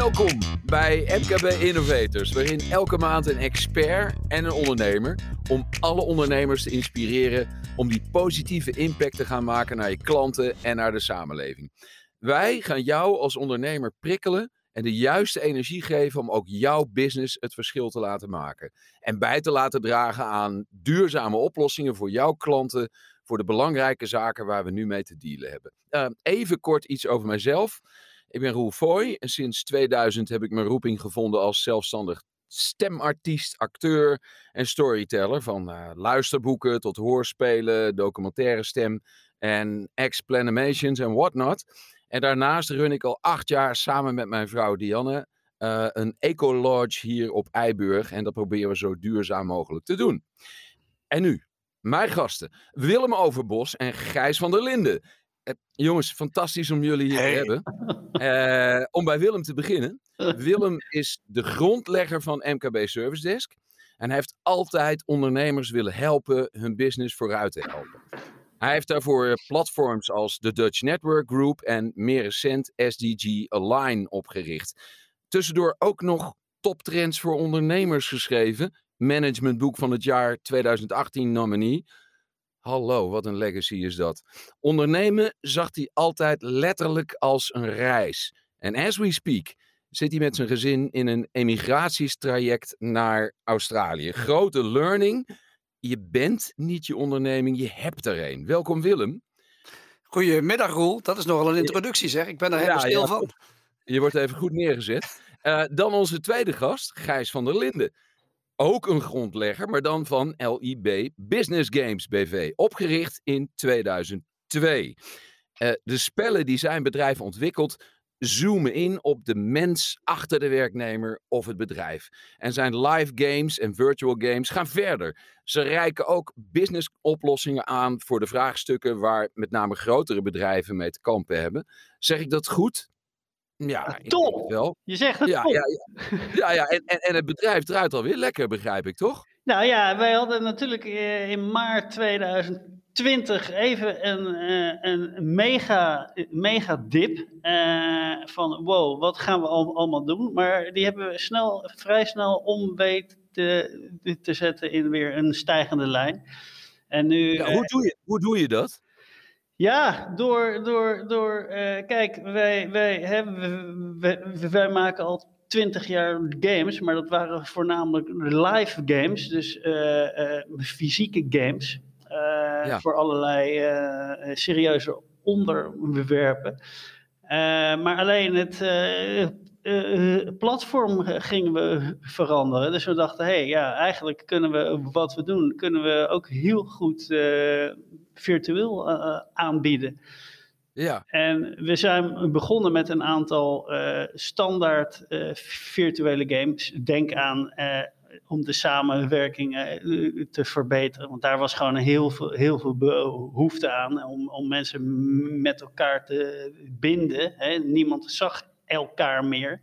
Welkom bij MKB Innovators, waarin elke maand een expert en een ondernemer om alle ondernemers te inspireren om die positieve impact te gaan maken naar je klanten en naar de samenleving. Wij gaan jou als ondernemer prikkelen en de juiste energie geven om ook jouw business het verschil te laten maken. En bij te laten dragen aan duurzame oplossingen voor jouw klanten, voor de belangrijke zaken waar we nu mee te dealen hebben. Uh, even kort iets over mijzelf. Ik ben Roel Foy en sinds 2000 heb ik mijn roeping gevonden als zelfstandig stemartiest, acteur en storyteller. Van uh, luisterboeken tot hoorspelen, documentaire stem en explanations en whatnot. En daarnaast run ik al acht jaar samen met mijn vrouw Dianne uh, een eco-lodge hier op Eiburg. En dat proberen we zo duurzaam mogelijk te doen. En nu, mijn gasten, Willem Overbos en Gijs van der Linden. Uh, jongens, fantastisch om jullie hier hey. te hebben. Uh, om bij Willem te beginnen. Willem is de grondlegger van MKB Service Desk. En hij heeft altijd ondernemers willen helpen hun business vooruit te helpen. Hij heeft daarvoor platforms als de Dutch Network Group en meer recent SDG Align opgericht. Tussendoor ook nog toptrends voor ondernemers geschreven. Managementboek van het jaar 2018 nominee. Hallo, wat een legacy is dat. Ondernemen zag hij altijd letterlijk als een reis. En as we speak zit hij met zijn gezin in een emigratiestraject naar Australië. Grote learning. Je bent niet je onderneming, je hebt er een. Welkom Willem. Goedemiddag Roel, dat is nogal een introductie zeg. Ik ben er helemaal ja, stil ja, van. Je wordt even goed neergezet. Uh, dan onze tweede gast, Gijs van der Linden. Ook een grondlegger, maar dan van LIB Business Games BV. Opgericht in 2002. Uh, de spellen die zijn bedrijf ontwikkelt zoomen in op de mens achter de werknemer of het bedrijf. En zijn live games en virtual games gaan verder. Ze reiken ook business oplossingen aan voor de vraagstukken waar met name grotere bedrijven mee te kampen hebben. Zeg ik dat goed? Ja, top! Wel. Je zegt het ja, top. Ja, ja, ja, ja. En, en, en het bedrijf draait alweer lekker, begrijp ik, toch? Nou ja, wij hadden natuurlijk in maart 2020 even een, een mega, mega dip uh, van wow, wat gaan we allemaal doen? Maar die hebben we snel, vrij snel om te, te zetten in weer een stijgende lijn. En nu, ja, hoe, doe je, hoe doe je dat? Ja, door, door, door uh, kijk, wij, wij, hebben, wij, wij maken al twintig jaar games, maar dat waren voornamelijk live games, dus uh, uh, fysieke games. Ja. Voor allerlei serieuze onderwerpen. maar alleen het platform gingen we veranderen. Dus we dachten, hé, hey, ja, eigenlijk kunnen we wat we doen, kunnen we ook heel goed virtueel aanbieden. Ja. En we zijn begonnen met een aantal uh, standaard uh, virtuele games. Denk aan uh, om de samenwerking te verbeteren. Want daar was gewoon heel veel, heel veel behoefte aan om, om mensen met elkaar te binden. Hè. Niemand zag elkaar meer.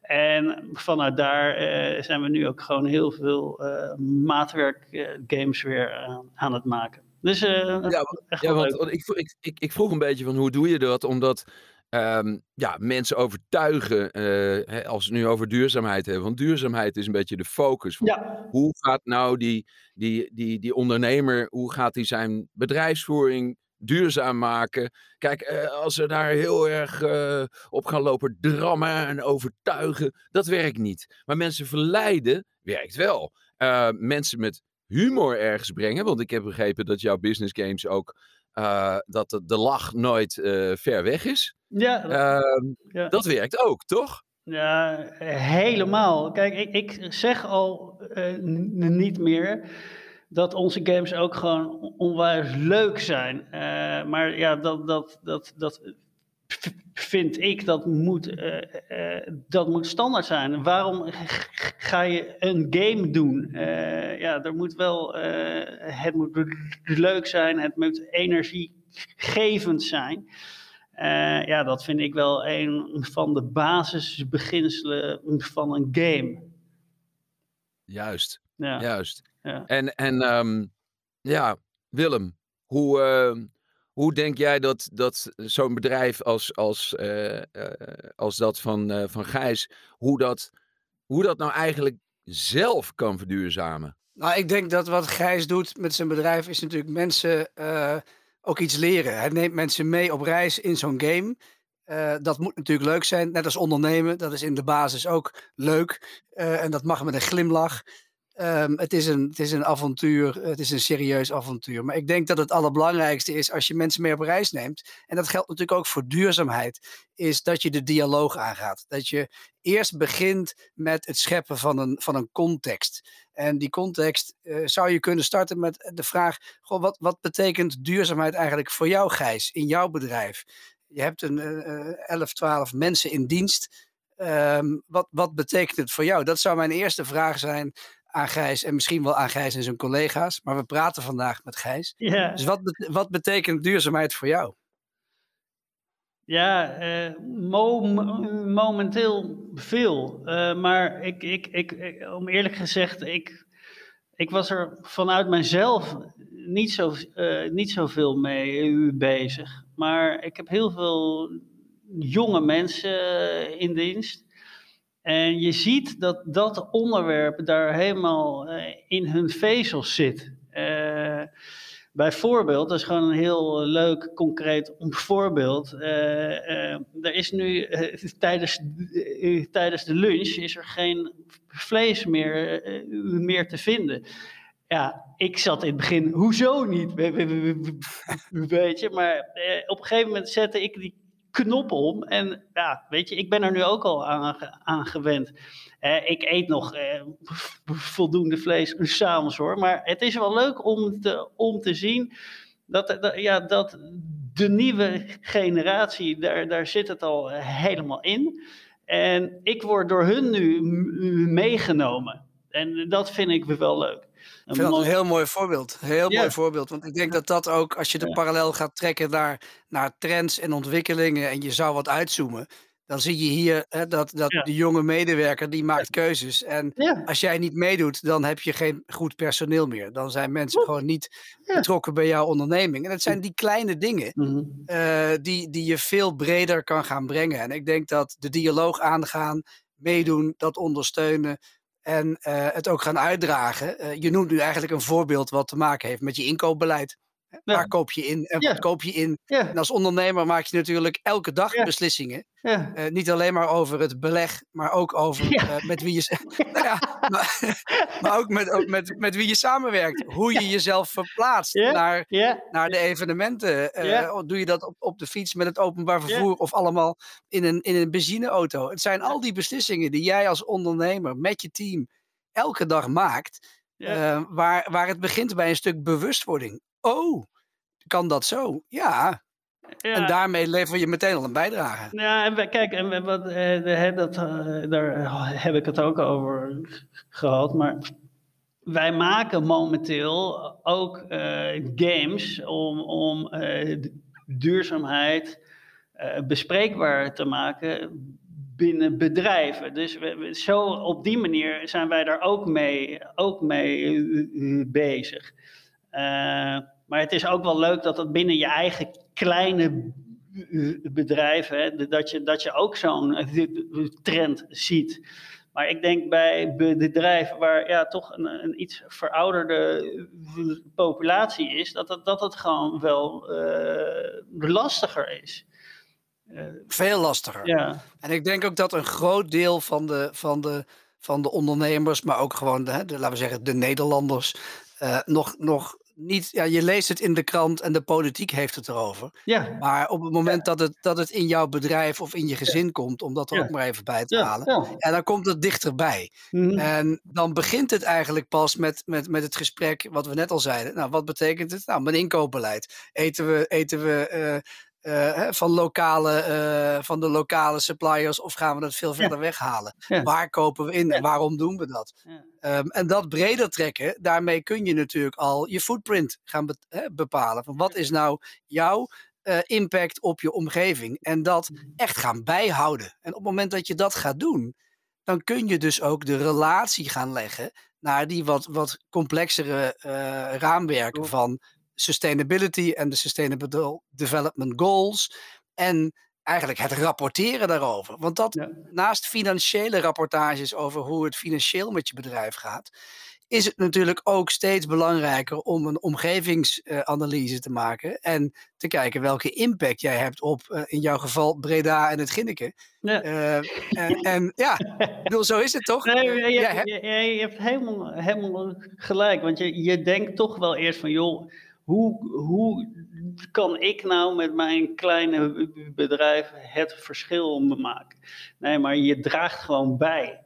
En vanuit daar zijn we nu ook gewoon heel veel maatwerkgames weer aan het maken. Dus, uh, ja, ja want ik, ik, ik, ik, vroeg een beetje van hoe doe je dat? Omdat um, ja, mensen overtuigen, uh, als we het nu over duurzaamheid hebben. Want duurzaamheid is een beetje de focus. Van ja. Hoe gaat nou die, die, die, die ondernemer, hoe gaat hij zijn bedrijfsvoering duurzaam maken? Kijk, uh, als ze daar heel erg op gaan lopen drammen en overtuigen, dat werkt niet. Maar mensen verleiden werkt wel. mensen met humor ergens brengen. Want ik heb begrepen dat jouw business games ook. Uh, dat de, de, lach nooit ver weg is. Ja, uh, ja, dat werkt ook, toch? Ja, helemaal. Kijk, ik, ik zeg al niet meer dat onze games ook gewoon onwijs leuk zijn. maar ja, dat, dat, dat, dat vind ik, dat moet, uh, uh, dat moet standaard zijn. Waarom ga je een game doen? Ja, er moet wel, het moet leuk zijn, het moet energiegevend zijn. ja, dat vind ik wel een van de basisbeginselen van een game. Juist, juist. Ja. En, en um, ja, Willem, hoe Hoe denk jij dat, dat zo'n bedrijf als, als, uh, als dat van, uh, van Gijs, hoe dat, hoe dat nou eigenlijk zelf kan verduurzamen? Nou, ik denk dat wat Gijs doet met zijn bedrijf is natuurlijk mensen ook iets leren. Hij neemt mensen mee op reis in zo'n game. dat moet natuurlijk leuk zijn, net als ondernemen. Dat is in de basis ook leuk. en dat mag met een glimlach. Um, het, is een, het is een avontuur, het is een serieus avontuur. Maar ik denk dat het allerbelangrijkste is als je mensen mee op reis neemt. En dat geldt natuurlijk ook voor duurzaamheid. Is dat je de dialoog aangaat. Dat je eerst begint met het scheppen van een, van een context. En die context uh, zou je kunnen starten met de vraag: goh, wat, wat betekent duurzaamheid eigenlijk voor jou, Gijs, in jouw bedrijf? Je hebt een uh, 11, 12 mensen in dienst. Um, wat, wat betekent het voor jou? Dat zou mijn eerste vraag zijn aan Gijs en misschien wel aan Gijs en zijn collega's. Maar we praten vandaag met Gijs. Ja. Dus wat, wat betekent duurzaamheid voor jou? Ja, eh, momenteel veel. Uh, maar ik, ik, ik, om eerlijk gezegd, ik, ik was er vanuit mijzelf niet, zo, uh, niet zoveel mee bezig. Maar ik heb heel veel jonge mensen in dienst. En je ziet dat dat onderwerp daar helemaal uh, in hun vezels zit. Uh, bijvoorbeeld, dat is gewoon een heel leuk, concreet voorbeeld. Uh, er is nu tijdens, tijdens de lunch is er geen vlees meer, meer te vinden. Ja, ik zat in het begin, hoezo niet? Weet je, maar op een gegeven moment zette ik die knop om. En ja, weet je, ik ben er nu ook al aan, gewend. Eh, ik eet nog eh, voldoende vlees s'avonds hoor. Maar het is wel leuk om te, om te zien dat, dat, ja, dat de nieuwe generatie, daar, daar zit het al helemaal in. En ik word door hun nu meegenomen. En dat vind ik wel leuk. Ik vind dat een heel mooi voorbeeld. Heel mooi voorbeeld. Want ik denk dat dat ook, als je de parallel gaat trekken naar, naar trends en ontwikkelingen en je zou wat uitzoomen, dan zie je hier hè, dat, dat de jonge medewerker die maakt keuzes. En als jij niet meedoet, dan heb je geen goed personeel meer. Dan zijn mensen gewoon niet betrokken bij jouw onderneming. En het zijn die kleine dingen mhm. eh, die, die je veel breder kan gaan brengen. En ik denk dat de dialoog aangaan, meedoen, dat ondersteunen. En uh, het ook gaan uitdragen. Uh, je noemt nu eigenlijk een voorbeeld wat te maken heeft met je inkoopbeleid. Waar koop je in en wat koop je in? En als ondernemer maak je natuurlijk elke dag beslissingen. Uh, niet alleen maar over het beleg, maar ook over uh, met wie je. nou maar, maar, ook met, ook met, met wie je samenwerkt. Hoe je jezelf verplaatst naar, naar de evenementen. Uh, doe je dat op, op de fiets met het openbaar vervoer of allemaal in een, in een benzineauto? Het zijn al die beslissingen die jij als ondernemer met je team elke dag maakt. waar, waar het begint bij een stuk bewustwording oh, kan dat zo? Ja. En daarmee lever je meteen al een bijdrage. Ja, en kijk, en wat, eh, dat, eh, daar heb ik het ook over gehad. Maar wij maken momenteel ook uh, games om, om uh, duurzaamheid bespreekbaar te maken binnen bedrijven. Dus we, zo op die manier zijn wij daar ook mee, ook mee bezig. Maar het is ook wel leuk dat het binnen je eigen kleine bedrijf, hè, dat, je, dat je ook zo'n eh, trend ziet. Maar ik denk bij bedrijven waar ja, toch een, een iets verouderde populatie is, dat het, dat het gewoon wel uh, lastiger is. Uh, Veel lastiger. Ja. En ik denk ook dat een groot deel van de, van de, van de ondernemers, maar ook gewoon de, de laten we zeggen, de Nederlanders, uh, nog, nog niet, ja, je leest het in de krant en de politiek heeft het erover. Ja. Maar op het moment dat, het, dat het in jouw bedrijf of in je gezin komt, om dat er ook maar even bij te halen, ja. dan komt het dichterbij. Mm En dan begint het eigenlijk pas met, met, met het gesprek wat we net al zeiden. Nou, wat betekent het? Nou, mijn inkoopbeleid. Eten we, eten we uh, uh, van, lokale, uh, van de lokale suppliers of gaan we dat veel verder weghalen? Waar kopen we in en waarom doen we dat? Um, en dat breder trekken, daarmee kun je natuurlijk al je footprint gaan be bepalen. Van wat is nou jouw uh, impact op je omgeving? En dat mhm. echt gaan bijhouden. En op het moment dat je dat gaat doen, dan kun je dus ook de relatie gaan leggen naar die wat, wat complexere raamwerken van sustainability en de Sustainable Development Goals. En eigenlijk het rapporteren daarover. Want dat naast financiële rapportages over hoe het financieel met je bedrijf gaat, is het natuurlijk ook steeds belangrijker om een omgevingsanalyse te maken en te kijken welke impact jij hebt op, uh, in jouw geval, Breda en het Ginneke. Ja. Uh, en ja, bedoel, zo is het toch? Nee, je, je, hebt... Je, je, hebt helemaal, helemaal gelijk, want je, je denkt toch wel eerst van, joh, hoe, hoe kan ik nou met mijn kleine bedrijf het verschil maken? Nee, maar je draagt gewoon bij.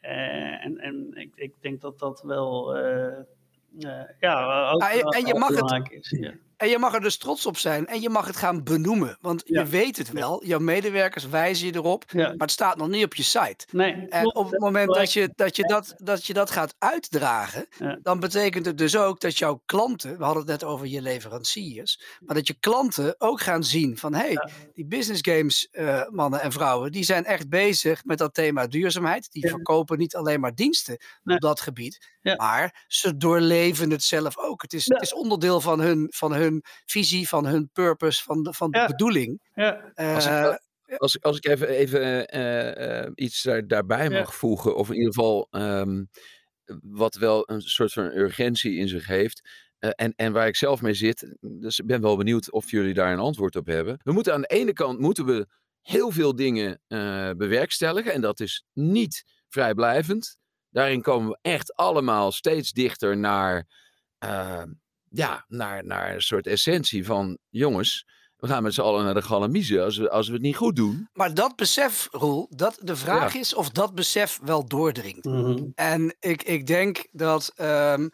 Uh, en en ik, ik denk dat dat wel uh, uh, ja, ook, ah, en je mag het, is. Ja. En je mag er dus trots op zijn en je mag het gaan benoemen. Want je weet het wel, jouw medewerkers wijzen je erop, maar het staat nog niet op je site. Nee, en op het moment dat je dat, je dat, dat, je dat gaat uitdragen, dan betekent het dus ook dat jouw klanten, we hadden het net over je leveranciers, maar dat je klanten ook gaan zien van hé, hey, die business games uh, mannen en vrouwen, die zijn echt bezig met dat thema duurzaamheid. Die verkopen niet alleen maar diensten op dat gebied, maar ze doorleven het zelf ook. Het is, het is onderdeel van hun, van hun visie, van hun purpose, van de, van de bedoeling. Ja. als, ik, eh, als, als ik even, even uh, uh, iets daar, daarbij mag voegen, of in ieder geval um, wat wel een soort van urgentie in zich heeft. en, en waar ik zelf mee zit, dus ik ben wel benieuwd of jullie daar een antwoord op hebben. We moeten aan de ene kant moeten we heel veel dingen bewerkstelligen. En dat is niet vrijblijvend. Daarin komen we echt allemaal steeds dichter naar ehm, ja, naar, naar een soort essentie van jongens. We gaan met z'n allen naar de galamiezen als we, als we het niet goed doen. Maar dat besef, Roel, dat de vraag is of dat besef wel doordringt. Mhm. En ik, ik denk dat. Um,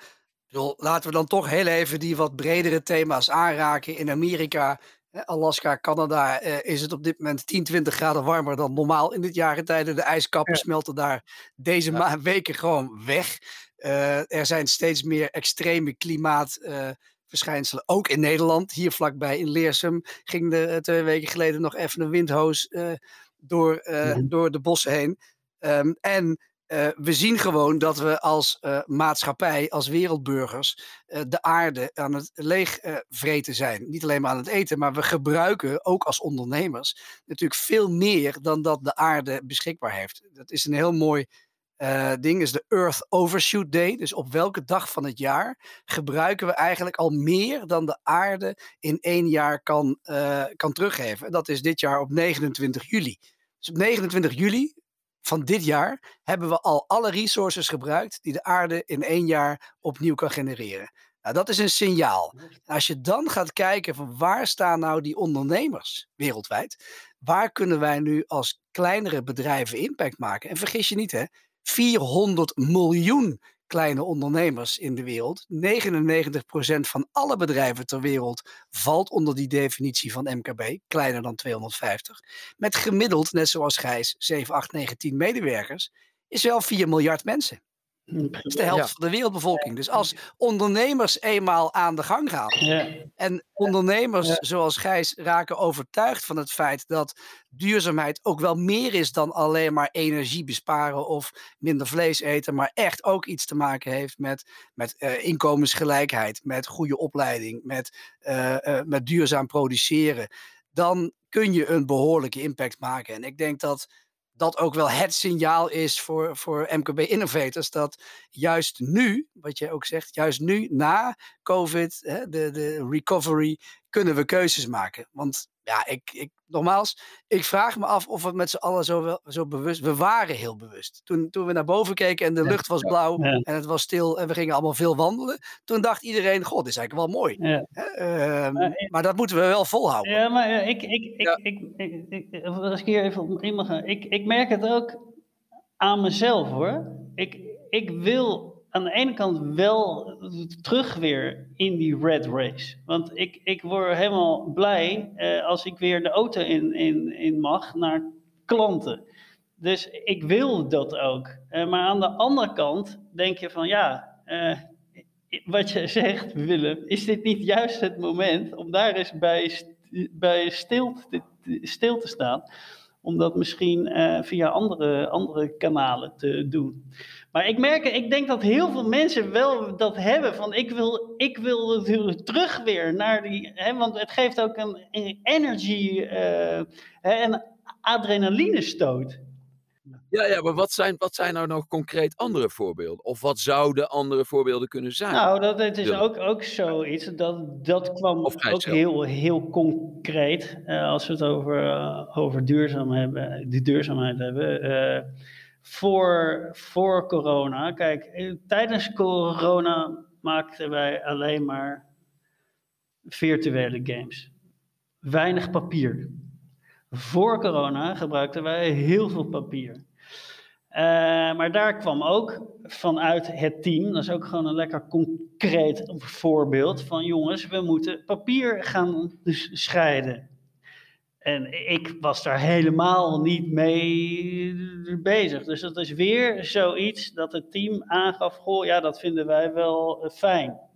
laten we dan toch heel even die wat bredere thema's aanraken. In Amerika, Alaska, Canada eh, is het op dit moment 10, 20 graden warmer dan normaal in dit jarentijde. De ijskappen smelten daar deze ja. weken gewoon weg. Uh, er zijn steeds meer extreme klimaatverschijnselen, uh, ook in Nederland. Hier vlakbij in Leersum ging er uh, twee weken geleden nog even een windhoos eh, door, door de bossen heen. Um, en we zien gewoon dat we als maatschappij, als wereldburgers, de aarde aan het leegvreten zijn. Niet alleen maar aan het eten, maar we gebruiken ook als ondernemers natuurlijk veel meer dan dat de aarde beschikbaar heeft. Dat is een heel mooi uh, ding is de Earth Overshoot Day. Dus op welke dag van het jaar gebruiken we eigenlijk al meer dan de aarde in één jaar kan, uh, kan teruggeven. En dat is dit jaar op 29 juli. Dus op 29 juli van dit jaar hebben we al alle resources gebruikt die de aarde in één jaar opnieuw kan genereren. Nou, dat is een signaal. als je dan gaat kijken van waar staan nou die ondernemers wereldwijd, waar kunnen wij nu als kleinere bedrijven impact maken? En vergis je niet, hè, 400 miljoen kleine ondernemers in de wereld. 99% van alle bedrijven ter wereld valt onder die definitie van MKB, kleiner dan 250. Met gemiddeld, net zoals Gijs, 7, 8, 9, 10 medewerkers, is wel 4 miljard mensen. Dat is de helft van de wereldbevolking. Dus als ondernemers eenmaal aan de gang gaan. Ja. En ondernemers zoals Gijs raken overtuigd van het feit dat duurzaamheid ook wel meer is dan alleen maar energie besparen of minder vlees eten. Maar echt ook iets te maken heeft met, met uh, inkomensgelijkheid, met goede opleiding, met, uh, uh, met duurzaam produceren. Dan kun je een behoorlijke impact maken. En ik denk dat dat ook wel het signaal is voor, voor MKB Innovators. Dat juist nu, wat je ook zegt, juist nu na COVID, hè, de, de recovery, kunnen we keuzes maken. Want ja, ik, ik, nogmaals, ik vraag me af of we met z'n allen zo, wel, zo bewust... We waren heel bewust. Toen, toen we naar boven keken en de lucht was blauw en het was stil en we gingen allemaal veel wandelen. Toen dacht iedereen, god, dit is eigenlijk wel mooi. Ja. Uh, maar dat moeten we wel volhouden. Ja, maar ik, ik, ik, ik, ik, ik, als ik hier even op in mag gaan. Ik, ik merk het ook aan mezelf hoor. Ik, ik wil aan de ene kant wel terug weer in die red race. Want ik, ik word helemaal blij eh, als ik weer de auto in, in, in mag naar klanten. Dus ik wil dat ook. Uh, maar aan de andere kant denk je van ja, uh, wat je zegt Willem, is dit niet juist het moment om daar eens bij, bij stil, te, stil te staan? Om dat misschien via andere, andere kanalen te doen. Maar ik merk, ik denk dat heel veel mensen wel dat hebben. Van ik wil, ik wil terug weer naar die. Hè, want het geeft ook een, een energy uh, en adrenaline stoot. Ja, ja, maar wat zijn, wat zijn nou nog concreet andere voorbeelden? Of wat zouden andere voorbeelden kunnen zijn? Nou, dat, het is ook, ook zoiets. Dat, dat kwam ook heel, heel concreet. Uh, als we het over, uh, over duurzaam hebben, die duurzaamheid hebben. Voor, voor corona. Kijk, tijdens corona maakten wij alleen maar virtuele games. Weinig papier. Voor corona gebruikten wij heel veel papier. Uh, maar daar kwam ook vanuit het team, dat is ook gewoon een lekker concreet voorbeeld van jongens, we moeten papier gaan scheiden. En ik was daar helemaal niet mee bezig. Dus dat is weer zoiets dat het team aangaf: Goh, ja, dat vinden wij wel eh, fijn.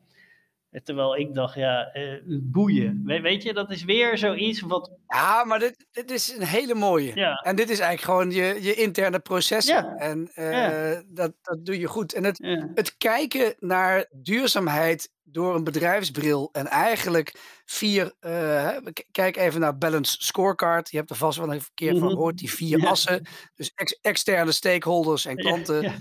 Terwijl ik dacht, ja, uh, boeien. weet je, dat is weer zoiets wat. Ja, maar dit, dit is een hele mooie. Ja. En dit is eigenlijk gewoon je, je interne processen. Ja. En uh, dat, dat doe je goed. En het, het kijken naar duurzaamheid door een bedrijfsbril en eigenlijk vier. Uh, kijk even naar Balance Scorecard. Je hebt er vast wel een keer van mhm. gehoord. Die vier assen. Dus ex externe stakeholders en klanten,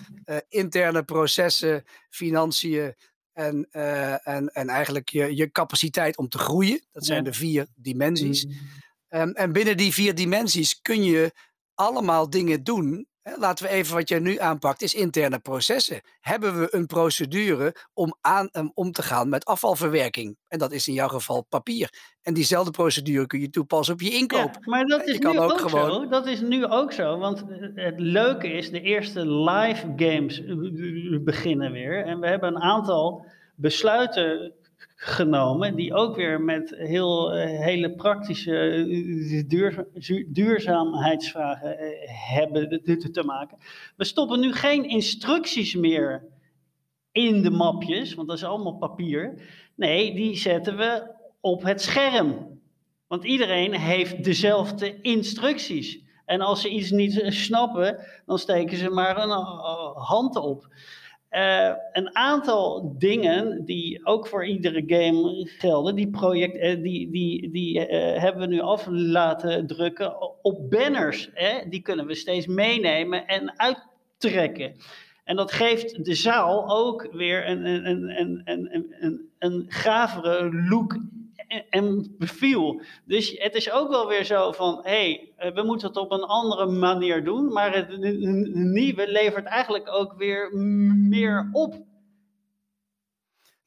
interne processen, financiën en, uh, en, en eigenlijk je, je capaciteit om te groeien. Dat zijn de vier dimensies. Um, en binnen die vier dimensies kun je allemaal dingen doen. Laten we even wat jij nu aanpakt, is interne processen. Hebben we een procedure om, aan, um, om te gaan met afvalverwerking? En dat is in jouw geval papier. En diezelfde procedure kun je toepassen op je inkoop. Ja, maar dat is, nu ook, ook gewoon... zo. dat is nu ook zo. Want het leuke is, de eerste live games beginnen weer. En we hebben een aantal besluiten genomen, die ook weer met heel, uh, hele praktische duur, duurzaamheidsvragen uh, hebben te, maken. We stoppen nu geen instructies meer in de mapjes, want dat is allemaal papier. Nee, die zetten we op het scherm. Want iedereen heeft dezelfde instructies. En als ze iets niet snappen, dan steken ze maar een hand op. Uh, een aantal dingen die ook voor iedere game gelden, die, project, uh, die, die, die uh, hebben we nu af laten drukken op banners. Hè? Die kunnen we steeds meenemen en uittrekken. En dat geeft de zaal ook weer een, een, een, een, een, een, een gavere look en beviel. Dus het is ook wel weer zo van, hé, hey, eh, we moeten het op een andere manier doen, maar het nieuwe levert eigenlijk ook weer meer op.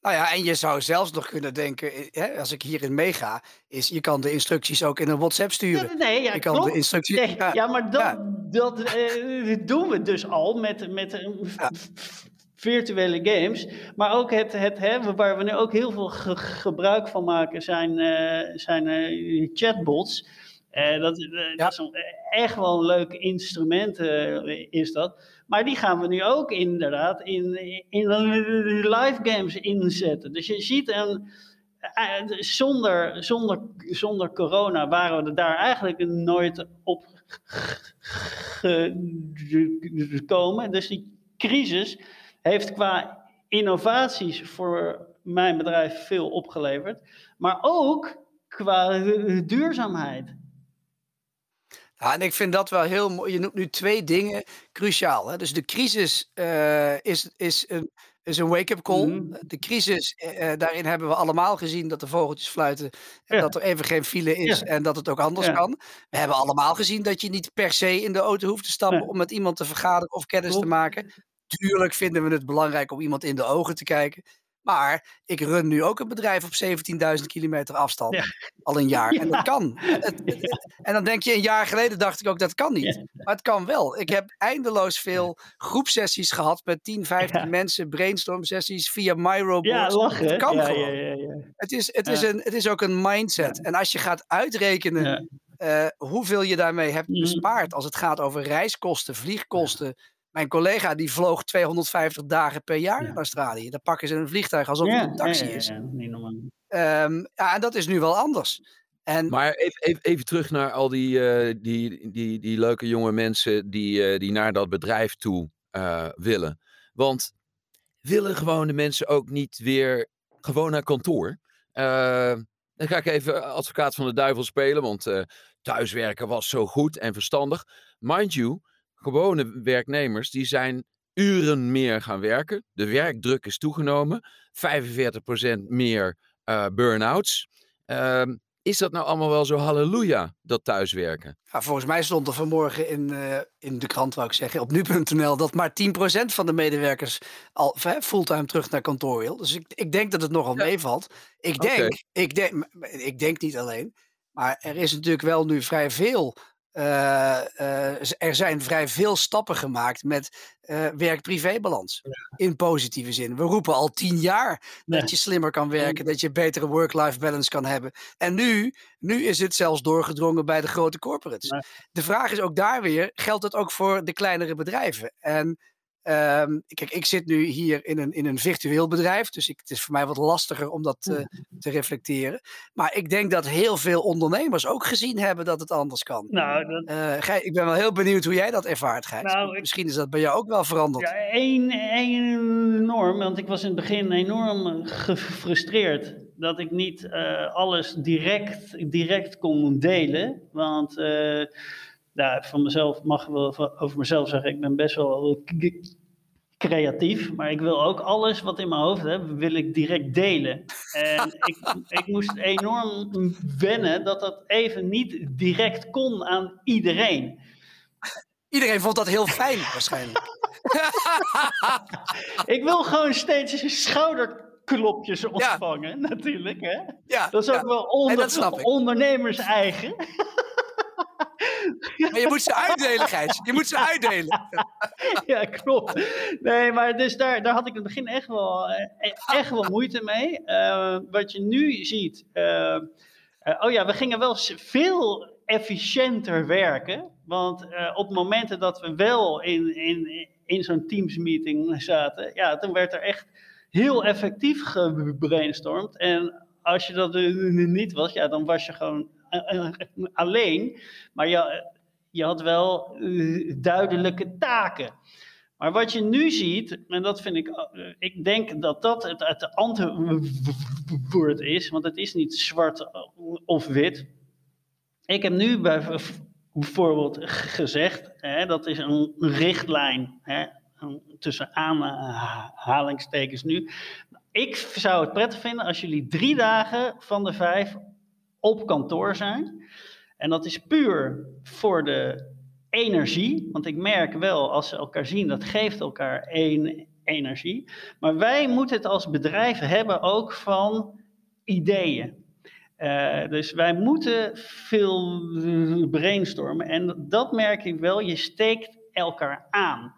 Nou ja, en je zou zelfs nog kunnen denken, eh, hè, als ik hierin meega, is je kan de instructies ook in een WhatsApp sturen. nee, ja, je kan klopt. de instructies. Nee, ja, maar dat, dat uh, doen we dus al met, met ja virtuele games. Maar ook het, het hè, waar we nu ook heel veel gebruik van maken, zijn, uh, zijn uh, chatbots. Uh, dat, ja. dat, is een, echt wel een leuk instrument, is dat. Maar die gaan we nu ook inderdaad in, in live games inzetten. Dus je ziet een. Zonder, zonder, zonder corona waren we daar eigenlijk nooit op gekomen. Dus die crisis heeft qua innovaties voor mijn bedrijf veel opgeleverd, maar ook qua duurzaamheid. Ja, en ik vind dat wel heel mooi. Je noemt nu twee dingen cruciaal. Hè? Dus de crisis uh, is, is een, is een wake-up call. Mm -hmm. De crisis, uh, daarin hebben we allemaal gezien dat de vogeltjes fluiten. En ja. dat er even geen file is ja. en dat het ook anders ja. kan. We hebben allemaal gezien dat je niet per se in de auto hoeft te stappen om met iemand te vergaderen of kennis Klopt. te maken. Tuurlijk vinden we het belangrijk om iemand in de ogen te kijken. Maar ik run nu ook een bedrijf op 17.000 kilometer afstand. Ja. Al een jaar. En dat kan. Het, en dan denk je, een jaar geleden dacht ik ook, dat kan niet. Maar het kan wel. Ik heb eindeloos veel groepsessies gehad met 10, 15 ja. mensen. Brainstorm sessies via MyRobot. Ja, lachen. Het kan gewoon. Het, is, het, is een, het is ook een mindset. En als je gaat uitrekenen uh, hoeveel je daarmee hebt mhm. bespaard. Als het gaat over reiskosten, vliegkosten mijn collega die vloog 250 dagen per jaar ja. naar Australië. Dan pakken ze een vliegtuig alsof ja, het een taxi is. Ja, niet normaal. Um, ja, en dat is nu wel anders. En... Maar even, even, even, terug naar al die, uh, die, die, die leuke jonge mensen die, uh, die naar dat bedrijf toe uh, willen. Want willen gewoon de mensen ook niet weer gewoon naar kantoor? Uh, dan ga ik even advocaat van de duivel spelen, want uh, thuiswerken was zo goed en verstandig. Mind you, gewone werknemers die zijn uren meer gaan werken. De werkdruk is toegenomen. 45% meer uh, burn-outs. Uh, is dat nou allemaal wel zo halleluja, dat thuiswerken? Ja, volgens mij stond er vanmorgen in, uh, in de krant, wou ik zeggen, op nu.nl, dat maar 10% van de medewerkers al fulltime terug naar kantoor wil. Dus ik, ik denk dat het nogal ja. meevalt. Ik denk, okay. ik, denk, ik denk niet alleen, maar er is natuurlijk wel nu vrij veel uh, uh, er zijn vrij veel stappen gemaakt met uh, werk-privé-balans. Ja. In positieve zin. We roepen al tien jaar dat je slimmer kan werken, dat je betere work-life balance kan hebben. En nu, nu is het zelfs doorgedrongen bij de grote corporates. De vraag is ook daar weer: geldt het ook voor de kleinere bedrijven? En Um, kijk, ik zit nu hier in een, in een virtueel bedrijf, dus ik, het is voor mij wat lastiger om dat uh, te reflecteren. Maar ik denk dat heel veel ondernemers ook gezien hebben dat het anders kan. Nou, dat... uh, Gij, ik ben wel heel benieuwd hoe jij dat ervaart, Gijs. Nou, ik... Misschien is dat bij jou ook wel veranderd. Ja, één, enorm, want ik was in het begin enorm gefrustreerd dat ik niet uh, alles direct, direct kon delen. Want ja, van mezelf mag ik wel over mezelf zeggen, ik ben best wel creatief, maar ik wil ook alles wat in mijn hoofd heb, wil ik direct delen. En ik, ik moest enorm wennen dat dat even niet direct kon aan iedereen. Iedereen vond dat heel fijn, waarschijnlijk. ik wil gewoon steeds schouderklopjes ontvangen, ja. natuurlijk. Hè? Ja, dat is ook ja. wel onder, ondernemers eigen. Maar je moet ze uitdelen, Gijs. Je moet ze uitdelen. ja, klopt. Nee, maar dus daar, daar had ik in het begin echt wel, eh, echt wel moeite mee. Uh, wat je nu ziet. Uh, oh ja, we gingen wel veel efficiënter werken. Want op momenten dat we wel in, in, in zo'n Teams-meeting zaten, ja, toen werd er echt heel effectief gebrainstormd. En als je dat niet was, ja, dan was je gewoon alleen. Maar je, je had wel uh, duidelijke taken. Maar wat je nu ziet, en dat vind ik, uh, ik denk dat dat het, het antwoord is, want het is niet zwart of wit. Ik heb nu bijvoorbeeld gezegd, hè, dat is een richtlijn, hè, tussen aanhalingstekens nu. Ik zou het prettig vinden als jullie drie dagen van de vijf op kantoor zijn. En dat is puur voor de energie. Want ik merk wel, als ze elkaar zien, dat geeft elkaar één energie. Maar wij moeten het als bedrijf hebben ook van ideeën. Uh, dus wij moeten veel brainstormen. En dat merk ik wel, je steekt elkaar aan.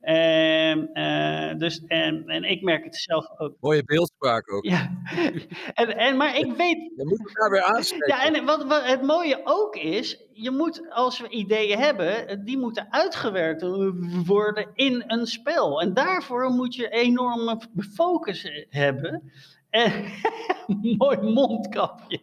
En, uh, dus, en, en ik merk het zelf ook. Mooie beeldspraak ook. Ja. en, en, maar ik weet. Je moet elkaar weer aanspreken. Ja, en wat, wat het mooie ook is, je moet, als we ideeën hebben, die moeten uitgewerkt worden in een spel. En daarvoor moet je enorme focus hebben. En mooi mondkapje.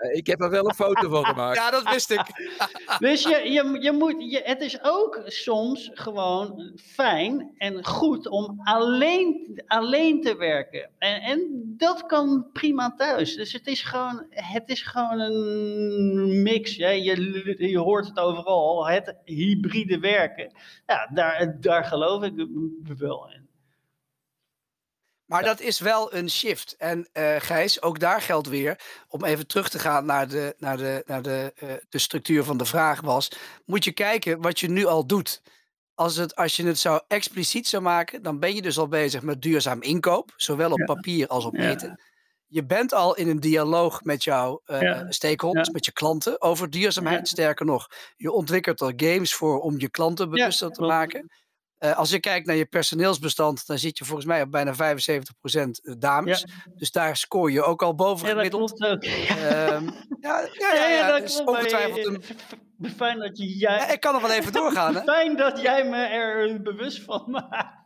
Eh, ik heb er wel een foto van gemaakt. ja, dat wist ik. dus je, je, je moet, je, het is ook soms gewoon fijn en goed om alleen, alleen te werken. En, en dat kan prima thuis. Dus het is gewoon, het is gewoon een mix. Hè. Je, je hoort het overal, het hybride werken. Ja, daar, daar geloof ik wel in. Maar dat is wel een shift. En uh, Gijs, ook daar geldt weer, om even terug te gaan naar, de, naar, de, naar de, uh, de structuur van de vraag was, moet je kijken wat je nu al doet. Als, het, als je het zou expliciet zou maken, dan ben je dus al bezig met duurzaam inkoop, zowel op ja. papier als op eten. Je bent al in een dialoog met jouw uh, stakeholders, met je klanten over duurzaamheid. Sterker nog, je ontwikkelt er games voor om je klanten bewuster te maken. Uh, als je kijkt naar je personeelsbestand, dan zit je volgens mij op bijna 75% eh, dames. Ja. Dus daar scoor je ook al boven ja, ook. Um, ja, ja, ja, ja, dat is ongetwijfeld een... Fijn dat jij... Ik kan nog wel even doorgaan. Hè? Fijn dat jij me er bewust van maakt.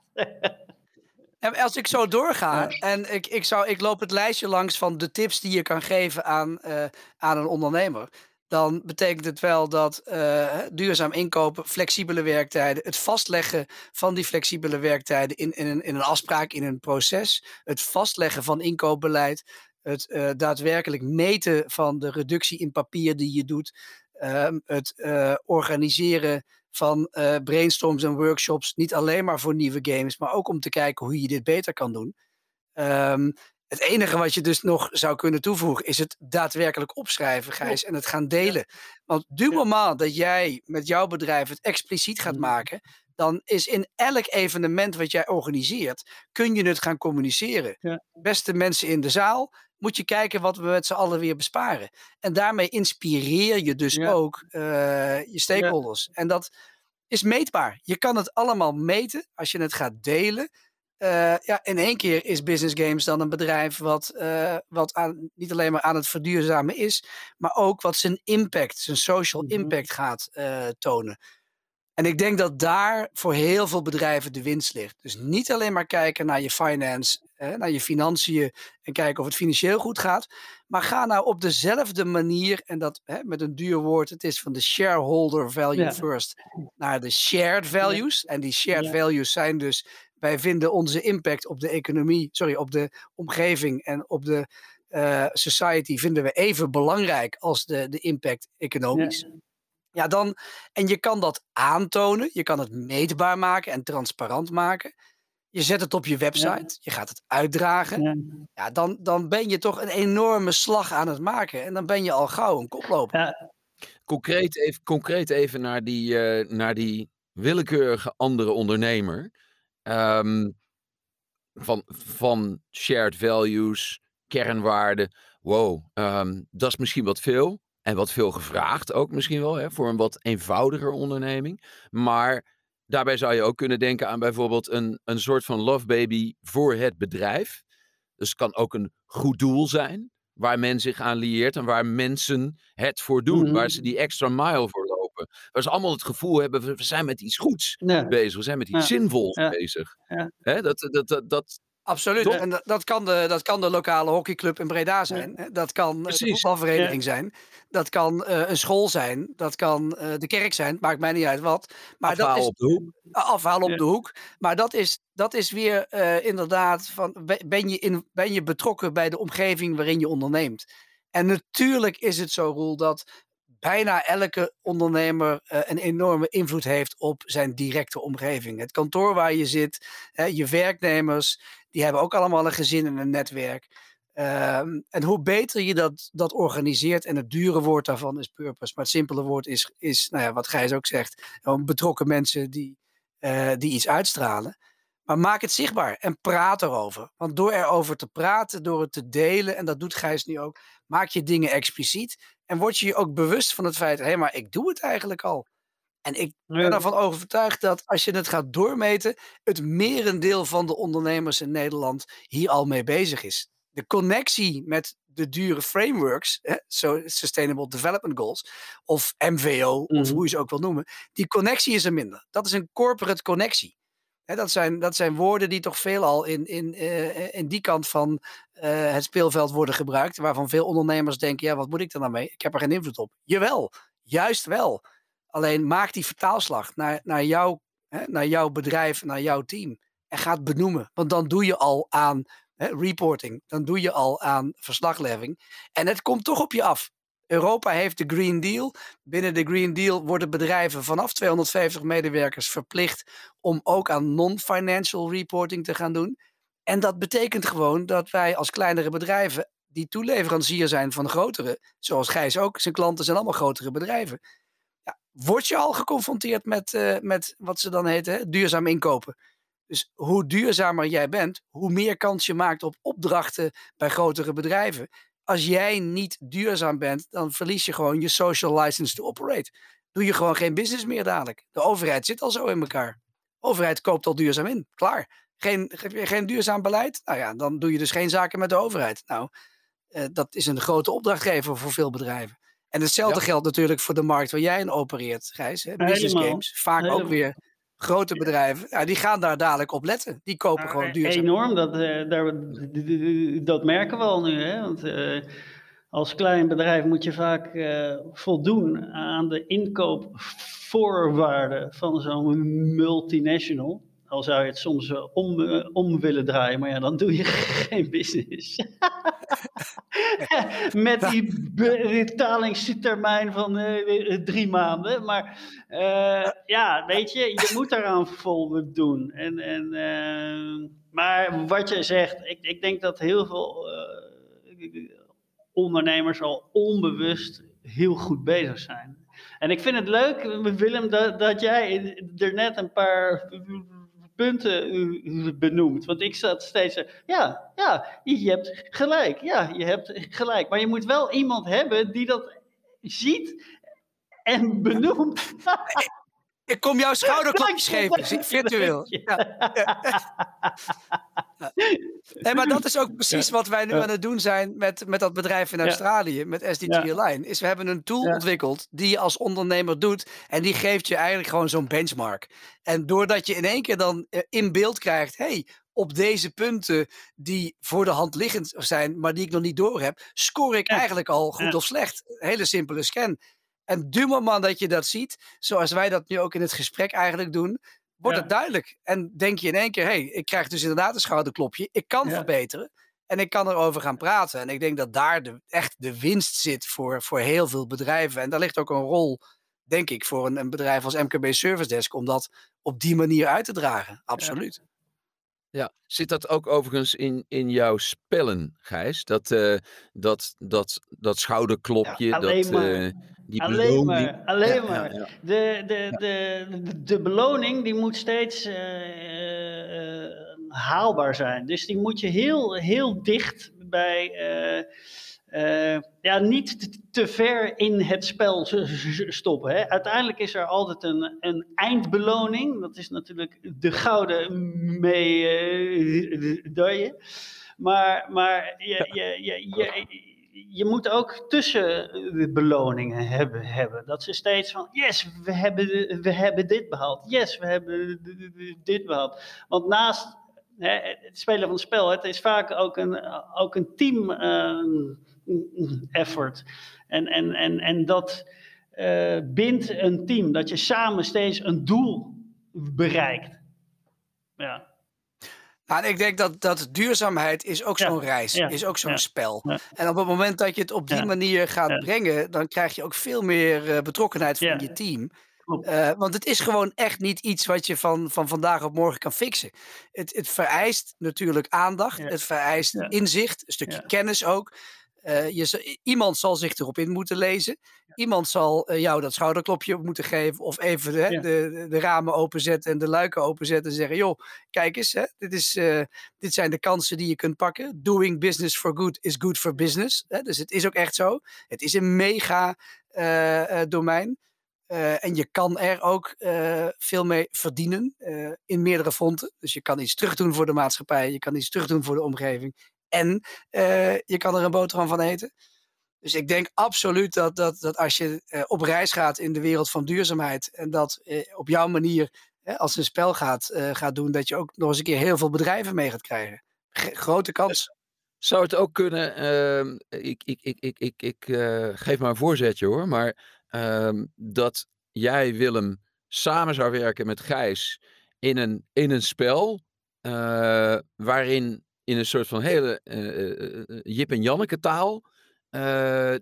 En als ik zo doorga en ik, ik, zou, ik loop het lijstje langs van de tips die je kan geven aan, uh, aan een ondernemer dan betekent het wel dat uh, duurzaam inkopen, flexibele werktijden, het vastleggen van die flexibele werktijden in, in, een, in een afspraak, in een proces, het vastleggen van inkoopbeleid, het uh, daadwerkelijk meten van de reductie in papier die je doet, uh, het uh, organiseren van brainstorms en workshops, niet alleen maar voor nieuwe games, maar ook om te kijken hoe je dit beter kan doen. Um, het enige wat je dus nog zou kunnen toevoegen is het daadwerkelijk opschrijven, Gijs, en het gaan delen. Want du moment dat jij met jouw bedrijf het expliciet gaat mm-hmm. maken, dan is in elk evenement wat jij organiseert, kun je het gaan communiceren. Ja. Beste mensen in de zaal, moet je kijken wat we met z'n allen weer besparen. En daarmee inspireer je dus ook uh, je stakeholders. Ja. En dat is meetbaar. Je kan het allemaal meten als je het gaat delen. Uh, ja, in één keer is Business Games dan een bedrijf wat, uh, wat aan, niet alleen maar aan het verduurzamen is, maar ook wat zijn impact, zijn social -hmm. impact gaat uh, tonen. En ik denk dat daar voor heel veel bedrijven de winst ligt. Dus niet alleen maar kijken naar je finance, hè, naar je financiën en kijken of het financieel goed gaat. Maar ga nou op dezelfde manier, en dat hè, met een duur woord, het is van de shareholder value ja. first, naar de shared values. Ja. En die shared ja. values zijn dus wij vinden onze impact op de economie, sorry, op de omgeving en op de uh, society vinden we even belangrijk als de, de impact economisch. Ja. ja, dan, en je kan dat aantonen, je kan het meetbaar maken en transparant maken. Je zet het op je website, ja. je gaat het uitdragen. Ja. ja, dan, dan ben je toch een enorme slag aan het maken. En dan ben je al gauw een koploper. Ja. Concreet, even, concreet even naar die, uh, naar die willekeurige andere ondernemer. Um, van, van shared values, kernwaarden. Wow, um, dat is misschien wat veel. En wat veel gevraagd ook misschien wel, hè, voor een wat eenvoudiger onderneming. Maar daarbij zou je ook kunnen denken aan bijvoorbeeld een, een soort van love baby voor het bedrijf. Dus het kan ook een goed doel zijn, waar men zich aan lieert en waar mensen het voor doen, mm -hmm. waar ze die extra mile voor Waar ze allemaal het gevoel hebben, we zijn met iets goeds ja. bezig. We zijn met iets ja. zinvols ja. bezig. Hè? Dat, dat, dat, dat, Absoluut. En dat, dat, kan de, dat kan de lokale hockeyclub in Breda zijn. Dat kan Precies. de voetbalvereniging zijn. Dat kan uh, een school zijn. Dat kan uh, de kerk zijn. Maakt mij niet uit wat. Maar afhaal dat is, op de hoek. Afhaal op de hoek. Maar dat is, dat is weer uh, inderdaad van ben je, in, ben je betrokken bij de omgeving waarin je onderneemt. En natuurlijk is het zo, Roel, dat bijna elke ondernemer uh, een enorme invloed heeft op zijn directe omgeving. Het kantoor waar je zit, je werknemers, die hebben ook allemaal een gezin en een netwerk. Um, en hoe beter je dat, dat organiseert, en het dure woord daarvan is purpose, maar het simpele woord is, is nou ja, wat Gijs ook zegt, betrokken mensen die, uh, die iets uitstralen. Maar maak het zichtbaar en praat erover. Want door erover te praten, door het te delen, en dat doet Gijs nu ook, maak je dingen expliciet. En word je je ook bewust van het feit, hé, hey, maar ik doe het eigenlijk al. En ik ben ervan overtuigd dat als je het gaat doormeten, het merendeel van de ondernemers in Nederland hier al mee bezig is. De connectie met de dure frameworks, hè, so Sustainable Development Goals, of MVO, mm -hmm. of hoe je ze ook wil noemen, die connectie is er minder. Dat is een corporate connectie. Dat, zijn, dat zijn woorden die toch veelal in, in, uh, in die kant van uh, het speelveld worden gebruikt. Waarvan veel ondernemers denken: ja, wat moet ik er nou mee? Ik heb er geen invloed op. Jawel, juist wel. Alleen maak die vertaalslag naar, naar, jou, hè, naar jouw bedrijf, naar jouw team. En ga het benoemen. Want dan doe je al aan hè, reporting. Dan doe je al aan verslagleving. En het komt toch op je af. Europa heeft de Green Deal. Binnen de Green Deal worden bedrijven vanaf 250 medewerkers verplicht om ook aan non-financial reporting te gaan doen. En dat betekent gewoon dat wij als kleinere bedrijven, die toeleverancier zijn van grotere, zoals Gijs ook, zijn klanten zijn allemaal grotere bedrijven. Ja, word je al geconfronteerd met, uh, met wat ze dan heten, duurzaam inkopen. Dus hoe duurzamer jij bent, hoe meer kans je maakt op opdrachten bij grotere bedrijven als jij niet duurzaam bent, dan verlies je gewoon je social license to operate. Doe je gewoon geen business meer dadelijk. De overheid zit al zo in elkaar. De overheid koopt al duurzaam in. Klaar. Geen, geen duurzaam beleid? Nou ja, dan doe je dus geen zaken met de overheid. Nou, uh, dat is een grote opdrachtgever voor veel bedrijven. En hetzelfde ja. geldt natuurlijk voor de markt waar jij in opereert, Gijs. Hè? Business Helemaal. games. Vaak Helemaal. ook weer grote bedrijven, ja, die gaan daar dadelijk op letten. Die kopen gewoon duurzaam. Enorm, dat, uh, daar, dat merken we al nu. Hè? Want uh, als klein bedrijf moet je vaak uh, voldoen aan de inkoopvoorwaarden van zo'n multinational. Al zou je het soms om, om willen draaien, maar ja, dan doe je geen business. Met die betalingstermijn van uh, drie maanden. Maar ja, weet je, je moet daaraan voldoen. En, en, maar wat je zegt, ik, ik denk dat heel veel ondernemers al onbewust heel goed bezig zijn. En ik vind het leuk, Willem, dat, dat jij er net een paar punten benoemt. Want ik zat steeds, ja, ja, je hebt gelijk, ja, je hebt gelijk. Maar je moet wel iemand hebben die dat ziet en benoemt. Ik kom jouw schouderklapjes geven, virtueel. Ja. Nee, maar dat is ook precies wat wij nu aan het doen zijn met, met dat bedrijf in Australië, met SDG Align. Is we hebben een tool ontwikkeld die je als ondernemer doet en die geeft je eigenlijk gewoon zo'n benchmark. En doordat je in één keer dan eh, in beeld krijgt, hey, op deze punten die voor de hand liggend zijn, maar die ik nog niet door heb, score ik eigenlijk al goed of slecht. Hele simpele scan. En du moment dat je dat ziet, zoals wij dat nu ook in het gesprek eigenlijk doen, wordt het duidelijk. En denk je in één keer, hé, hey, ik krijg dus inderdaad een schouderklopje. Ik kan verbeteren. En ik kan erover gaan praten. En ik denk dat daar de, echt de winst zit voor, voor heel veel bedrijven. En daar ligt ook een rol, denk ik, voor een, een bedrijf als MKB Service Desk om dat op die manier uit te dragen. Absoluut. Ja, zit dat ook overigens in, in jouw spellen, Gijs? Dat, uh, dat, dat, dat schouderklopje, ja, dat, uh, die alleen beloning. Maar, alleen ja, maar. De, de, de, de, beloning die moet steeds uh, haalbaar zijn. Dus die moet je heel, heel dicht bij uh, ja, niet te ver in het spel stoppen. Hè. Uiteindelijk is er altijd een, een eindbeloning. Dat is natuurlijk de gouden medaille. Maar, maar je, je, je, je, je moet ook tussenbeloningen hebben, hebben. Dat ze steeds van, yes, we hebben, we hebben dit behaald. Yes, we hebben dit behaald. Want naast hè, het spelen van het spel, het is vaak ook een, ook een team... Uh, effort. En, en, en, en dat uh, bindt een team, dat je samen steeds een doel bereikt. Ja. Nou, ik denk dat, dat duurzaamheid is ook zo'n reis, is ook zo'n spel. En op het moment dat je het op die manier gaat brengen, dan krijg je ook veel meer uh, betrokkenheid van je team. Uh, want het is gewoon echt niet iets wat je van, van vandaag op morgen kan fixen. Het, het vereist natuurlijk aandacht, het vereist inzicht, een stukje kennis ook. Uh, je, iemand zal zich erop in moeten lezen. Iemand zal uh, jou dat schouderklopje moeten geven. Of even hè, de, de, ramen openzetten en de luiken openzetten. En zeggen: joh, kijk eens, hè, dit, is, uh, dit zijn de kansen die je kunt pakken. Doing business for good is good for business. Hè, dus het is ook echt zo. Het is een mega domein. en je kan er ook veel mee verdienen in meerdere fronten. Dus je kan iets terugdoen voor de maatschappij. Je kan iets terugdoen voor de omgeving. En uh, je kan er een boterham van eten. Dus ik denk absoluut dat, dat, dat als je uh, op reis gaat in de wereld van duurzaamheid en dat uh, op jouw manier als een spel gaat, gaat doen, dat je ook nog eens een keer heel veel bedrijven mee gaat krijgen. Grote kans. Zou het ook kunnen, ehm, ik, ik, ik, ik, ik, ik geef maar een voorzetje hoor, maar ehm, dat jij Willem samen zou werken met Gijs in een, in een spel waarin in een soort van hele uh, Jip en Janneke taal.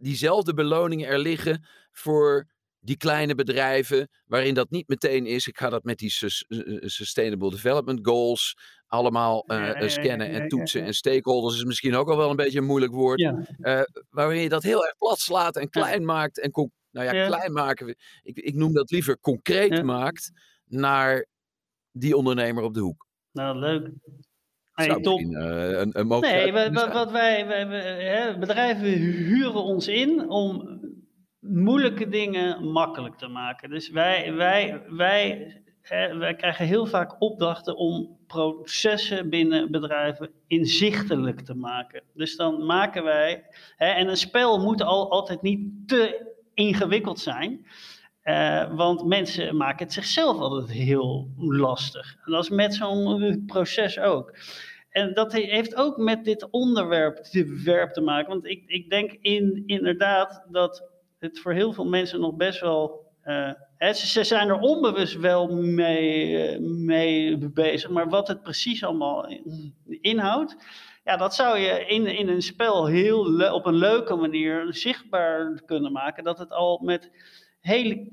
diezelfde beloningen er liggen voor die kleine bedrijven, waarin dat niet meteen is. Ik ga dat met die Sustainable Development Goals allemaal scannen en toetsen. En stakeholders is misschien ook al wel een beetje een moeilijk woord. Waarin je dat heel erg plat slaat en klein maakt. En nou ja, klein maken. Ik, ik noem dat liever concreet maakt naar die ondernemer op de hoek. Nou, leuk. Top. Uh, een, een nee, wat, wat wij, bedrijven huren ons in om moeilijke dingen makkelijk te maken. Dus wij, wij, wij, hè, wij krijgen heel vaak opdrachten om processen binnen bedrijven inzichtelijk te maken. Dus dan maken wij, hè, en een spel moet al, altijd niet te ingewikkeld zijn. Uh, want mensen maken het zichzelf altijd heel lastig. En dat is met zo'n proces ook. en dat heeft ook met dit onderwerp te, te maken. Want ik, ik denk in, inderdaad dat het voor heel veel mensen nog best wel. Uh, ze, zijn er onbewust wel mee, mee bezig, maar wat het precies allemaal inhoudt, ja, dat zou je in, in een spel heel op een leuke manier zichtbaar kunnen maken. Dat het al met hele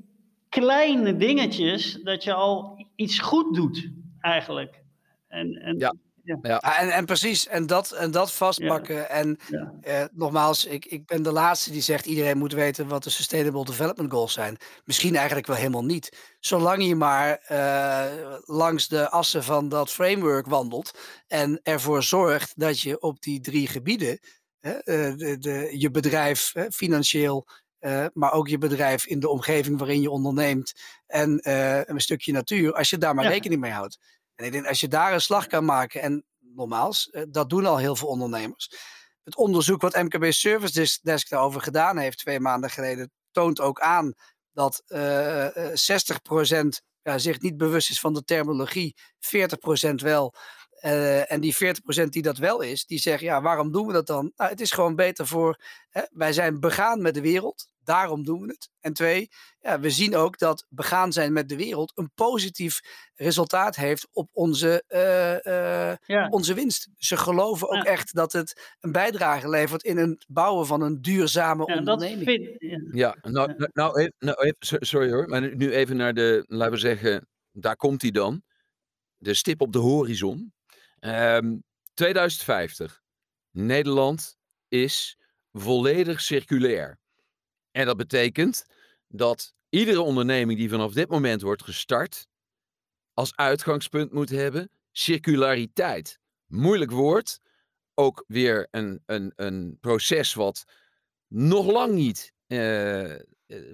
kleine dingetjes, dat je al iets goed doet, eigenlijk. En, en, ja. Ja. En, en precies, en dat, en dat vastpakken. En eh, nogmaals, ik, ik ben de laatste die zegt iedereen moet weten wat de Sustainable Development Goals zijn. Misschien eigenlijk wel helemaal niet. Zolang je maar eh, langs de assen van dat framework wandelt en ervoor zorgt dat je op die drie gebieden, uh, de, de, je bedrijf financieel, uh, maar ook je bedrijf in de omgeving waarin je onderneemt en uh, een stukje natuur, als je daar maar rekening mee houdt. En ik denk, als je daar een slag kan maken, en nogmaals, uh, dat doen al heel veel ondernemers. Het onderzoek wat MKB Service Desk daarover gedaan heeft twee maanden geleden, toont ook aan dat 60% ja, zich niet bewust is van de terminologie, 40% wel. Uh, en die 40% die dat wel is, die zeggen, ja, waarom doen we dat dan? Nou, het is gewoon beter voor, hè, wij zijn begaan met de wereld. Daarom doen we het. En twee, ja, we zien ook dat begaan zijn met de wereld een positief resultaat heeft op onze, uh, uh, onze winst. Ze geloven ook echt dat het een bijdrage levert in het bouwen van een duurzame ja, onderneming. Vind, ja, nou, nou, nou, even, nou even, sorry hoor, maar nu even naar de, laten we zeggen, daar komt hij dan. De stip op de horizon. Um, ehm, 2050. Nederland is volledig circulair. En dat betekent dat iedere onderneming die vanaf dit moment wordt gestart, als uitgangspunt moet hebben circulariteit. Moeilijk woord, ook weer een, een, een proces wat nog lang niet uh,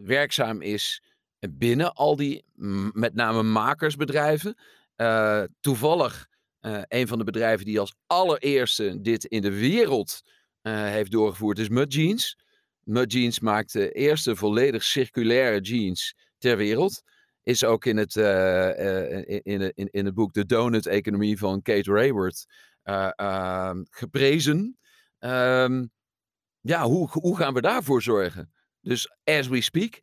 werkzaam is binnen al die met name makersbedrijven. Uh, toevallig uh, een van de bedrijven die als allereerste dit in de wereld heeft doorgevoerd is Mud Jeans. Mud Jeans maakt de eerste volledig circulaire jeans ter wereld. Is ook in het, uh, in, in, in, het boek De Donut-economie van Kate Rayward uh, geprezen. Um, ja, hoe, hoe gaan we daarvoor zorgen? Dus as we speak,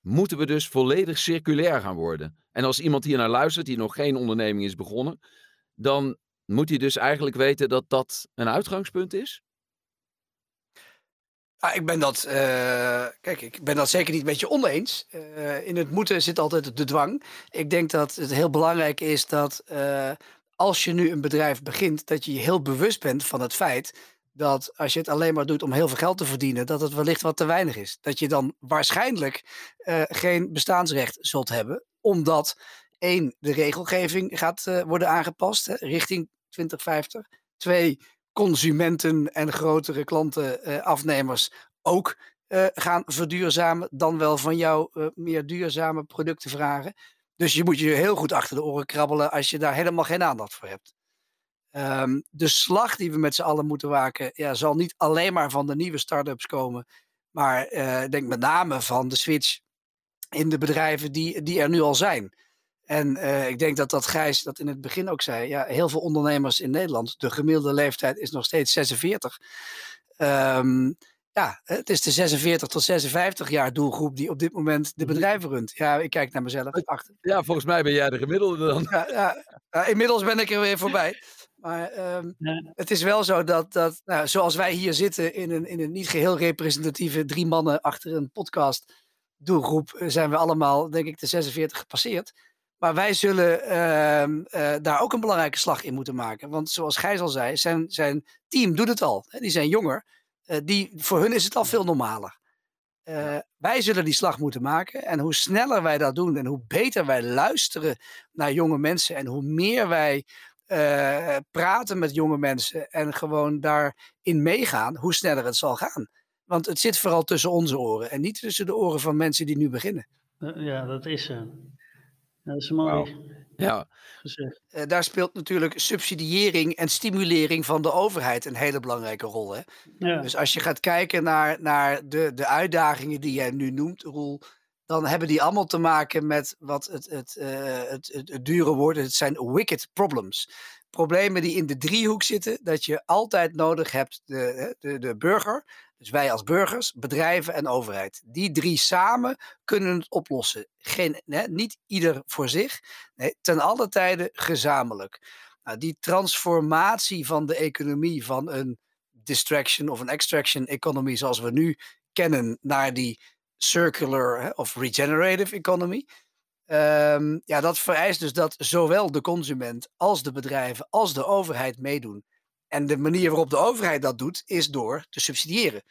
moeten we dus volledig circulair gaan worden. En als iemand hier naar luistert die nog geen onderneming is begonnen, dan moet hij dus eigenlijk weten dat dat een uitgangspunt is. Ah, ik ben dat, uh, kijk, ik ben dat zeker niet met je oneens. Uh, in het moeten zit altijd de dwang. Ik denk dat het heel belangrijk is dat uh, als je nu een bedrijf begint, dat je je heel bewust bent van het feit dat als je het alleen maar doet om heel veel geld te verdienen, dat het wellicht wat te weinig is. Dat je dan waarschijnlijk geen bestaansrecht zult hebben, omdat één, de regelgeving gaat worden aangepast richting 2050. Twee, consumenten en grotere klanten, uh, afnemers ook uh, gaan verduurzamen, dan wel van jou meer duurzame producten vragen. Dus je moet je heel goed achter de oren krabbelen als je daar helemaal geen aandacht voor hebt. Um, de slag die we met z'n allen moeten waken, ja, zal niet alleen maar van de nieuwe start-ups komen, maar denk met name van de switch in de bedrijven die, die er nu al zijn. En uh, ik denk dat dat Gijs dat in het begin ook zei. Ja, heel veel ondernemers in Nederland, de gemiddelde leeftijd is nog steeds 46. Um, ehm, ja, het is de 46 tot 56 jaar doelgroep die op dit moment de mhm. bedrijven runt. Ja, ik kijk naar mezelf. Achter. Ja, volgens mij ben jij de gemiddelde dan. Ja, ja, inmiddels ben ik er weer voorbij. Maar um, ja. het is wel zo dat, dat nou, zoals wij hier zitten in een, in een niet geheel representatieve drie mannen achter een podcast doelgroep, eh, zijn we allemaal, denk ik, de 46 gepasseerd. Maar wij zullen uh, uh, daar ook een belangrijke slag in moeten maken. Want zoals Gijs al zei, zijn, zijn team doet het al. Die zijn jonger. Uh, die, voor hun is het al veel normaler. Eh, wij zullen die slag moeten maken. En hoe sneller wij dat doen en hoe beter wij luisteren naar jonge mensen en hoe meer wij praten met jonge mensen en gewoon daarin meegaan, hoe sneller het zal gaan. Want het zit vooral tussen onze oren en niet tussen de oren van mensen die nu beginnen. Ja, dat is zo. Dat is mooi ja. gezegd. Uh, daar speelt natuurlijk subsidiëring en stimulering van de overheid een hele belangrijke rol. Hè? Ja. Dus als je gaat kijken naar, naar de, de uitdagingen die jij nu noemt, Roel, dan hebben die allemaal te maken met wat het, het, uh, het, het, het dure woord, het zijn wicked problems. problemen die in de driehoek zitten, dat je altijd nodig hebt de, de, de burger, dus wij als burgers, bedrijven en overheid. Die drie samen kunnen het oplossen. Geen, niet ieder voor zich, nee, ten alle tijde gezamenlijk. Nou, die transformatie van de economie van een distraction of een extraction economy zoals we nu kennen naar die circular hè, of regenerative economy. Um, ja, dat vereist dus dat zowel de consument als de bedrijven als de overheid meedoen. En de manier waarop de overheid dat doet, is door te subsidiëren.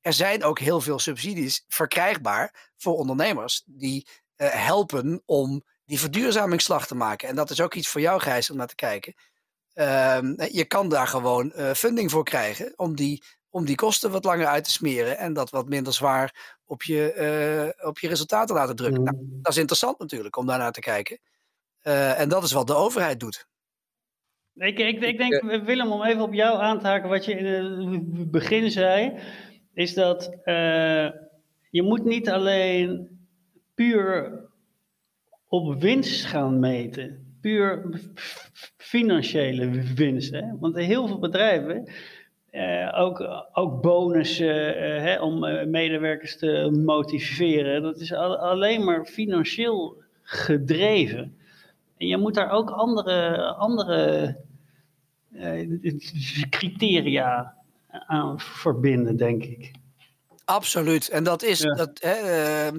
Er zijn ook heel veel subsidies verkrijgbaar voor ondernemers die uh, helpen om die verduurzamingsslag te maken. En dat is ook iets voor jou, Gijs, om naar te kijken. Uh, je kan daar gewoon uh, funding voor krijgen om die, om die kosten wat langer uit te smeren en dat wat minder zwaar op je, uh, op je resultaten laten drukken. Nou, mm. dat is interessant natuurlijk om daar naar te kijken. en dat is wat de overheid doet. Ik, ik, ik denk, Willem, om even op jou aan te haken, wat je in het begin zei, is dat je moet niet alleen puur op winst gaan meten puur financiële winst. Hè? Want heel veel bedrijven, eh, ook, ook bonussen eh, hè, om eh, medewerkers te motiveren, dat is al, alleen maar financieel gedreven. En je moet daar ook andere, andere eh, criteria aan verbinden, denk ik. Absoluut. En dat is, dat, hè, ehm,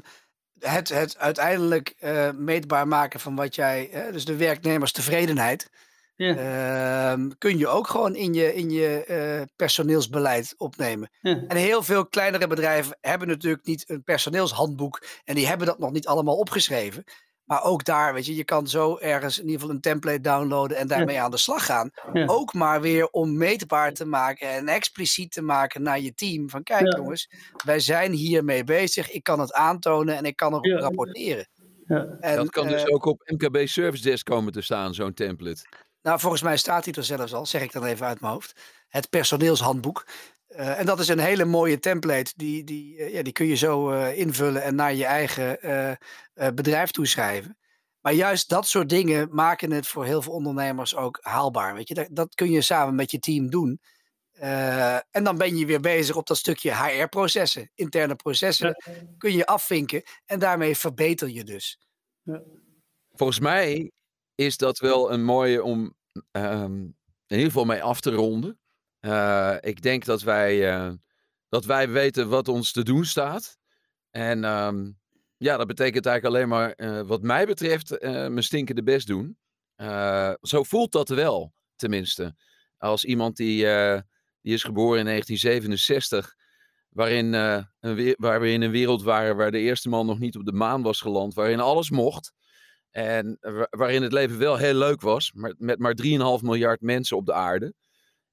het, het uiteindelijk uh, meetbaar maken van wat jij, uh, dus de werknemerstevredenheid, ja. Uh, kun je ook gewoon in je, in je uh, personeelsbeleid opnemen. Ja. En heel veel kleinere bedrijven hebben natuurlijk niet een personeelshandboek en die hebben dat nog niet allemaal opgeschreven. Maar ook daar, weet je, je kan zo ergens in ieder geval een template downloaden en daarmee aan de slag gaan. Ook maar weer om meetbaar te maken en expliciet te maken naar je team. Van kijk jongens, wij zijn hiermee bezig. Ik kan het aantonen en ik kan erop rapporteren. En, dat kan dus uh, ook op MKB Service Desk komen te staan, zo'n template. Nou, volgens mij staat hij er zelfs al, zeg ik dan even uit mijn hoofd. Het personeelshandboek. Uh, en dat is een hele mooie template. Die, die, uh, ja, die kun je zo uh, invullen en naar je eigen bedrijf toeschrijven. Maar juist dat soort dingen maken het voor heel veel ondernemers ook haalbaar. Weet je? Dat, dat kun je samen met je team doen. en dan ben je weer bezig op dat stukje HR-processen, interne processen. Ja. Kun je afvinken en daarmee verbeter je dus. Ja. Volgens mij is dat wel een mooie om um, in ieder geval mee af te ronden. Uh, ik denk dat wij, uh, dat wij weten wat ons te doen staat. En um, ja, dat betekent eigenlijk alleen maar, uh, wat mij betreft, mijn stinkende best doen. zo voelt dat wel, tenminste. Als iemand die, die is geboren in 1967, waarin, een waar we in een wereld waren waar de eerste man nog niet op de maan was geland, waarin alles mocht. En waarin het leven wel heel leuk was, maar met maar 3,5 miljard mensen op de aarde.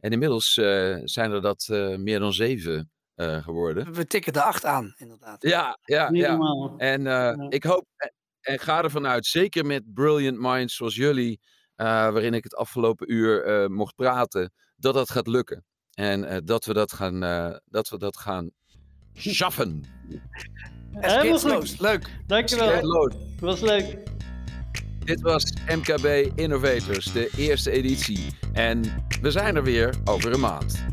En inmiddels uh, zijn er dat uh, meer dan zeven uh, geworden. We tikken de acht aan, inderdaad. Ja, ja, ja. En ja. ik hoop en ga ervan uit, zeker met brilliant minds zoals jullie, waarin ik het afgelopen uur mocht praten, dat dat gaat lukken. En dat we dat gaan, dat we dat gaan schaffen. Helemaal goed. Leuk. Dankjewel. Het was leuk. Dit was MKB Innovators, de eerste editie. En we zijn er weer over een maand.